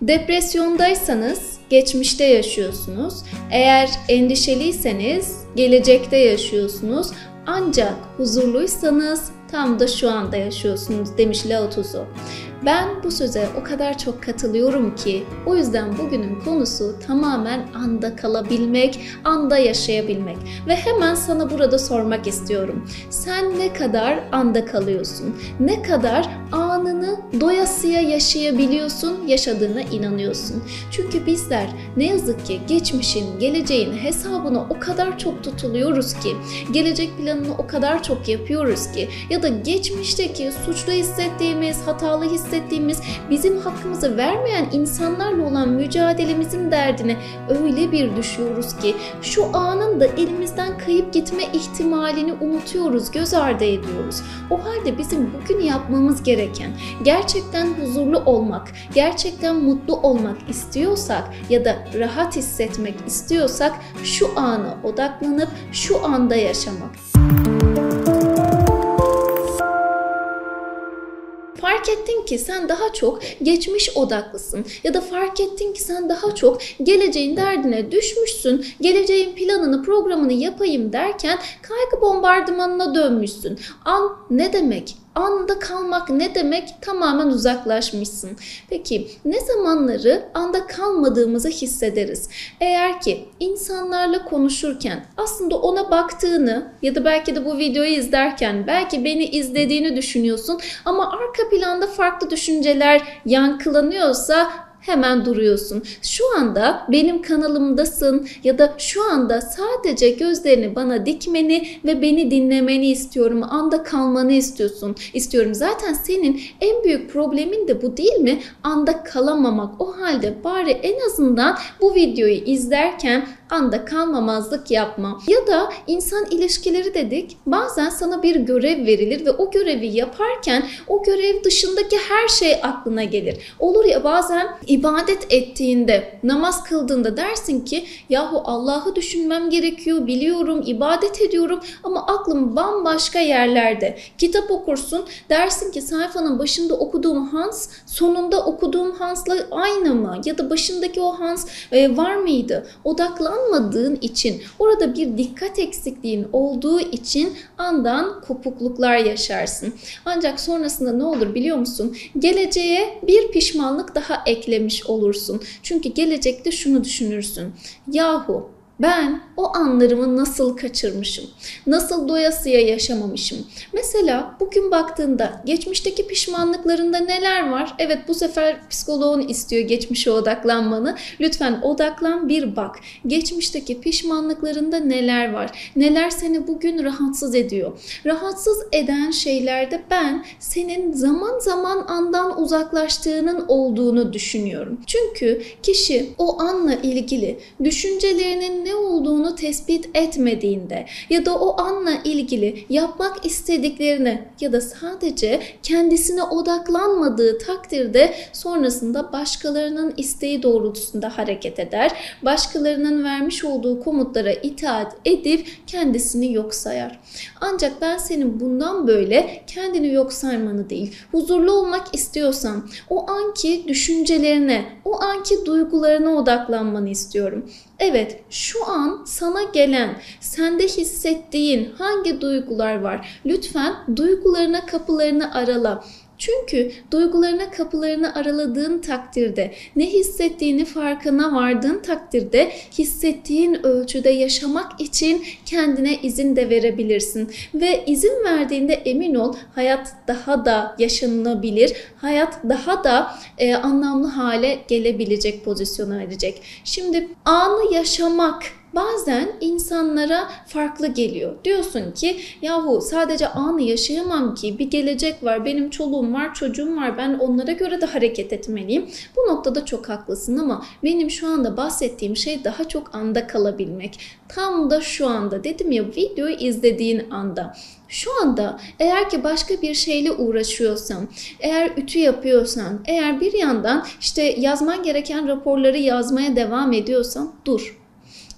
Depresyondaysanız geçmişte yaşıyorsunuz. Eğer endişeliyseniz gelecekte yaşıyorsunuz. Ancak huzurluysanız tam da şu anda yaşıyorsunuz demiş Lao Tzu. Ben bu söze o kadar çok katılıyorum ki o yüzden bugünün konusu tamamen anda kalabilmek, anda yaşayabilmek. Ve hemen sana burada sormak istiyorum. Sen ne kadar anda kalıyorsun? Ne kadar anını doyasıya yaşayabiliyorsun, yaşadığına inanıyorsun? Çünkü bizler ne yazık ki geçmişin, geleceğin hesabını o kadar çok tutuluyoruz ki, gelecek planını o kadar çok yapıyoruz ki ya da geçmişteki suçlu hissettiğimiz, hatalı hissettiğimiz hissettiğimiz, bizim hakkımızı vermeyen insanlarla olan mücadelemizin derdine öyle bir düşüyoruz ki şu anın da elimizden kayıp gitme ihtimalini unutuyoruz, göz ardı ediyoruz. O halde bizim bugün yapmamız gereken gerçekten huzurlu olmak, gerçekten mutlu olmak istiyorsak ya da rahat hissetmek istiyorsak şu ana odaklanıp şu anda yaşamak. Fark ettin ki sen daha çok geçmiş odaklısın ya da fark ettin ki sen daha çok geleceğin derdine düşmüşsün. Geleceğin planını, programını yapayım derken kaygı bombardımanına dönmüşsün. An ne demek? Anda kalmak ne demek? Tamamen uzaklaşmışsın. Peki ne zamanları anda kalmadığımızı hissederiz? Eğer ki insanlarla konuşurken aslında ona baktığını ya da belki de bu videoyu izlerken belki beni izlediğini düşünüyorsun ama arka planda farklı düşünceler yankılanıyorsa hemen duruyorsun. Şu anda benim kanalımdasın ya da şu anda sadece gözlerini bana dikmeni ve beni dinlemeni istiyorum. Anda kalmanı istiyorsun. İstiyorum. Zaten senin en büyük problemin de bu değil mi? Anda kalamamak. O halde bari en azından bu videoyu izlerken anda kalmamazlık yapma. Ya da insan ilişkileri dedik. Bazen sana bir görev verilir ve o görevi yaparken o görev dışındaki her şey aklına gelir. Olur ya bazen ibadet ettiğinde, namaz kıldığında dersin ki yahu Allah'ı düşünmem gerekiyor, biliyorum, ibadet ediyorum ama aklım bambaşka yerlerde. Kitap okursun, dersin ki sayfanın başında okuduğum Hans sonunda okuduğum Hans'la aynı mı? Ya da başındaki o Hans e, var mıydı? Odaklan odaklanmadığın için, orada bir dikkat eksikliğin olduğu için andan kopukluklar yaşarsın. Ancak sonrasında ne olur biliyor musun? Geleceğe bir pişmanlık daha eklemiş olursun. Çünkü gelecekte şunu düşünürsün. Yahu ben o anlarımı nasıl kaçırmışım? Nasıl doyasıya yaşamamışım? Mesela bugün baktığında geçmişteki pişmanlıklarında neler var? Evet bu sefer psikoloğun istiyor geçmişe odaklanmanı. Lütfen odaklan bir bak. Geçmişteki pişmanlıklarında neler var? Neler seni bugün rahatsız ediyor? Rahatsız eden şeylerde ben senin zaman zaman andan uzaklaştığının olduğunu düşünüyorum. Çünkü kişi o anla ilgili düşüncelerinin ne olduğunu tespit etmediğinde ya da o anla ilgili yapmak istediklerini ya da sadece kendisine odaklanmadığı takdirde sonrasında başkalarının isteği doğrultusunda hareket eder. Başkalarının vermiş olduğu komutlara itaat edip kendisini yok sayar. Ancak ben senin bundan böyle kendini yok saymanı değil, huzurlu olmak istiyorsan o anki düşüncelerine, o anki duygularına odaklanmanı istiyorum. Evet, şu an sana gelen, sende hissettiğin hangi duygular var? Lütfen duygularına kapılarını arala. Çünkü duygularına kapılarını araladığın takdirde, ne hissettiğini farkına vardığın takdirde hissettiğin ölçüde yaşamak için kendine izin de verebilirsin. Ve izin verdiğinde emin ol hayat daha da yaşanılabilir, hayat daha da e, anlamlı hale gelebilecek pozisyona erecek. Şimdi anı yaşamak bazen insanlara farklı geliyor. Diyorsun ki yahu sadece anı yaşayamam ki bir gelecek var, benim çoluğum var, çocuğum var, ben onlara göre de hareket etmeliyim. Bu noktada çok haklısın ama benim şu anda bahsettiğim şey daha çok anda kalabilmek. Tam da şu anda dedim ya videoyu izlediğin anda. Şu anda eğer ki başka bir şeyle uğraşıyorsan, eğer ütü yapıyorsan, eğer bir yandan işte yazman gereken raporları yazmaya devam ediyorsan dur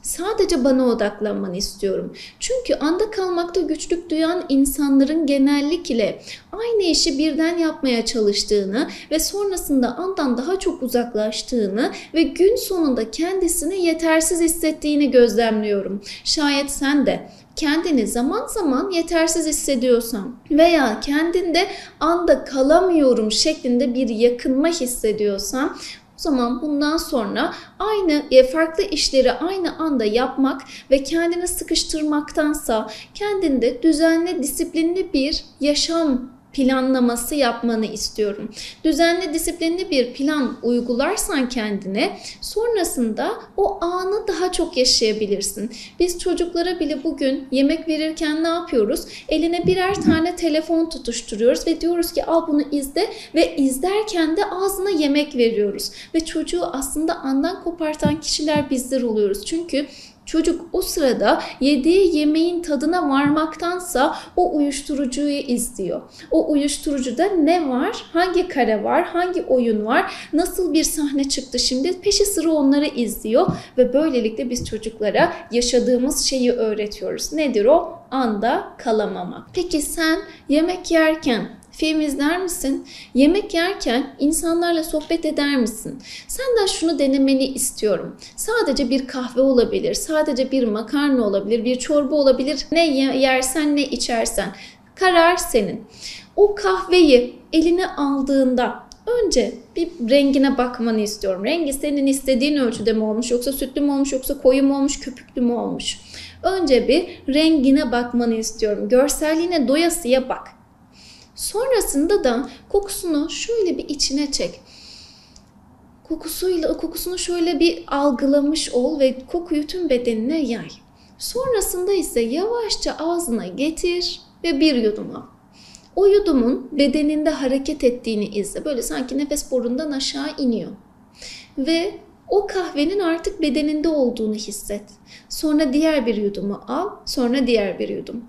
Sadece bana odaklanmanı istiyorum. Çünkü anda kalmakta güçlük duyan insanların genellikle aynı işi birden yapmaya çalıştığını ve sonrasında andan daha çok uzaklaştığını ve gün sonunda kendisini yetersiz hissettiğini gözlemliyorum. Şayet sen de kendini zaman zaman yetersiz hissediyorsan veya kendinde anda kalamıyorum şeklinde bir yakınma hissediyorsan zaman bundan sonra aynı e, farklı işleri aynı anda yapmak ve kendini sıkıştırmaktansa kendinde düzenli, disiplinli bir yaşam planlaması yapmanı istiyorum. Düzenli, disiplinli bir plan uygularsan kendine sonrasında o anı daha çok yaşayabilirsin. Biz çocuklara bile bugün yemek verirken ne yapıyoruz? Eline birer tane telefon tutuşturuyoruz ve diyoruz ki al bunu izle ve izlerken de ağzına yemek veriyoruz. Ve çocuğu aslında andan kopartan kişiler bizler oluyoruz. Çünkü Çocuk o sırada yediği yemeğin tadına varmaktansa o uyuşturucuyu izliyor. O uyuşturucuda ne var? Hangi kare var? Hangi oyun var? Nasıl bir sahne çıktı şimdi? Peşi sıra onları izliyor ve böylelikle biz çocuklara yaşadığımız şeyi öğretiyoruz. Nedir o? Anda kalamamak. Peki sen yemek yerken Film izler misin? Yemek yerken insanlarla sohbet eder misin? Senden şunu denemeni istiyorum. Sadece bir kahve olabilir, sadece bir makarna olabilir, bir çorba olabilir. Ne yersen ne içersen. Karar senin. O kahveyi eline aldığında önce bir rengine bakmanı istiyorum. Rengi senin istediğin ölçüde mi olmuş yoksa sütlü mü olmuş yoksa koyu mu olmuş köpüklü mü olmuş? Önce bir rengine bakmanı istiyorum. Görselliğine doyasıya bak. Sonrasında da kokusunu şöyle bir içine çek. Kokusuyla kokusunu şöyle bir algılamış ol ve kokuyu tüm bedenine yay. Sonrasında ise yavaşça ağzına getir ve bir yudum al. O yudumun bedeninde hareket ettiğini izle. Böyle sanki nefes borundan aşağı iniyor. Ve o kahvenin artık bedeninde olduğunu hisset. Sonra diğer bir yudumu al, sonra diğer bir yudum.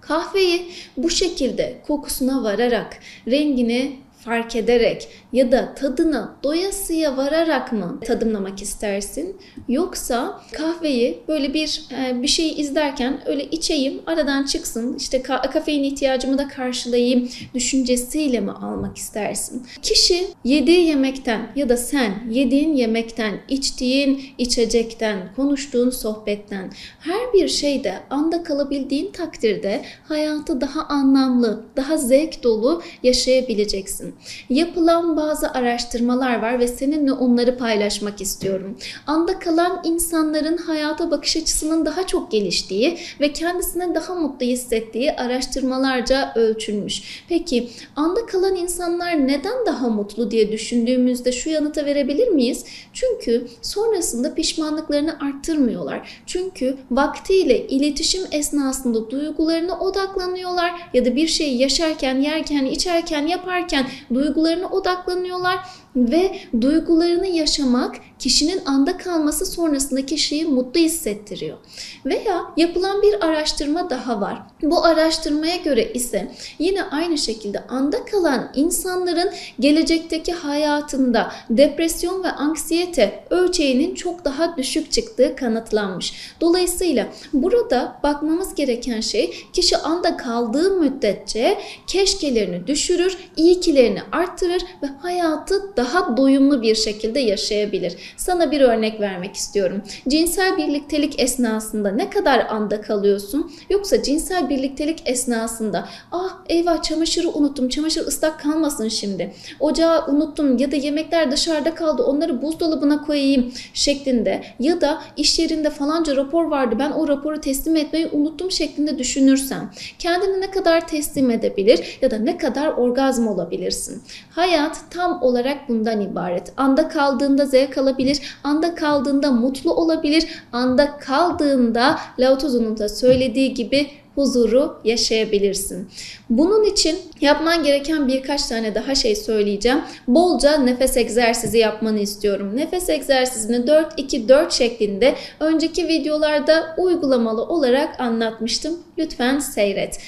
Kahveyi bu şekilde kokusuna vararak, rengini fark ederek ya da tadına doyasıya vararak mı tadımlamak istersin? Yoksa kahveyi böyle bir e, bir şey izlerken öyle içeyim, aradan çıksın, işte kafein ihtiyacımı da karşılayayım düşüncesiyle mi almak istersin? Kişi yediği yemekten ya da sen yediğin yemekten, içtiğin içecekten, konuştuğun sohbetten her bir şeyde anda kalabildiğin takdirde hayatı daha anlamlı, daha zevk dolu yaşayabileceksin. Yapılan bazı araştırmalar var ve seninle onları paylaşmak istiyorum. Anda kalan insanların hayata bakış açısının daha çok geliştiği ve kendisine daha mutlu hissettiği araştırmalarca ölçülmüş. Peki anda kalan insanlar neden daha mutlu diye düşündüğümüzde şu yanıta verebilir miyiz? Çünkü sonrasında pişmanlıklarını arttırmıyorlar. Çünkü vaktiyle iletişim esnasında duygularına odaklanıyorlar ya da bir şeyi yaşarken, yerken, içerken, yaparken duygularına odaklanıyorlar ve duygularını yaşamak kişinin anda kalması sonrasında kişiyi mutlu hissettiriyor. Veya yapılan bir araştırma daha var. Bu araştırmaya göre ise yine aynı şekilde anda kalan insanların gelecekteki hayatında depresyon ve anksiyete ölçeğinin çok daha düşük çıktığı kanıtlanmış. Dolayısıyla burada bakmamız gereken şey kişi anda kaldığı müddetçe keşkelerini düşürür, iyikilerini arttırır ve hayatı daha doyumlu bir şekilde yaşayabilir. Sana bir örnek vermek istiyorum. Cinsel birliktelik esnasında ne kadar anda kalıyorsun? Yoksa cinsel birliktelik esnasında ah eyvah çamaşırı unuttum, çamaşır ıslak kalmasın şimdi. Ocağı unuttum ya da yemekler dışarıda kaldı onları buzdolabına koyayım şeklinde ya da iş yerinde falanca rapor vardı ben o raporu teslim etmeyi unuttum şeklinde düşünürsen kendini ne kadar teslim edebilir ya da ne kadar orgazm olabilirsin. Hayat tam olarak bundan ibaret. Anda kaldığında zevk alabilir, anda kaldığında mutlu olabilir, anda kaldığında Lao Tzu'nun da söylediği gibi huzuru yaşayabilirsin. Bunun için yapman gereken birkaç tane daha şey söyleyeceğim. Bolca nefes egzersizi yapmanı istiyorum. Nefes egzersizini 4-2-4 şeklinde önceki videolarda uygulamalı olarak anlatmıştım. Lütfen seyret.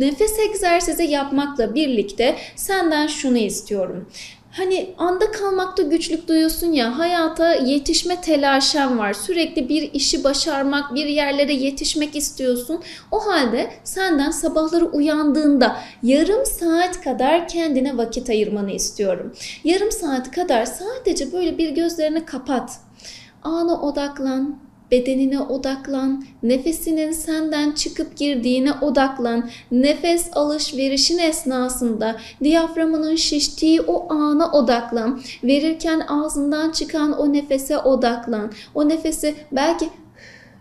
Nefes egzersizi yapmakla birlikte senden şunu istiyorum. Hani anda kalmakta güçlük duyuyorsun ya hayata yetişme telaşen var. Sürekli bir işi başarmak, bir yerlere yetişmek istiyorsun. O halde senden sabahları uyandığında yarım saat kadar kendine vakit ayırmanı istiyorum. Yarım saat kadar sadece böyle bir gözlerini kapat. Ana odaklan, bedenine odaklan, nefesinin senden çıkıp girdiğine odaklan, nefes alışverişin esnasında diyaframının şiştiği o ana odaklan, verirken ağzından çıkan o nefese odaklan, o nefesi belki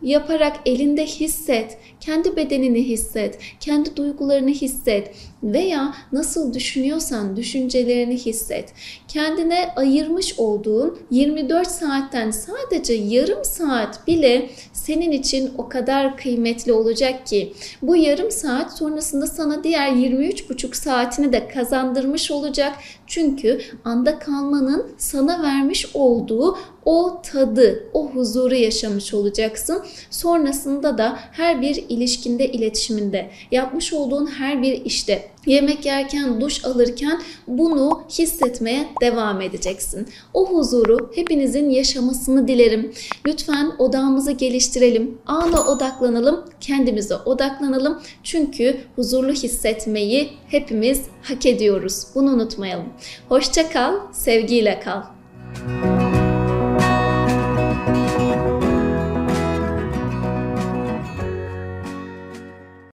yaparak elinde hisset, kendi bedenini hisset, kendi duygularını hisset veya nasıl düşünüyorsan düşüncelerini hisset. Kendine ayırmış olduğun 24 saatten sadece yarım saat bile senin için o kadar kıymetli olacak ki bu yarım saat sonrasında sana diğer 23,5 saatini de kazandırmış olacak. Çünkü anda kalmanın sana vermiş olduğu o tadı, o huzuru yaşamış olacaksın. Sonrasında da her bir ilişkinde, iletişiminde, yapmış olduğun her bir işte, yemek yerken, duş alırken bunu hissetmeye devam edeceksin. O huzuru hepinizin yaşamasını dilerim. Lütfen odağımızı geliştirelim, ana odaklanalım, kendimize odaklanalım. Çünkü huzurlu hissetmeyi hepimiz hak ediyoruz. Bunu unutmayalım. Hoşça kal, sevgiyle kal.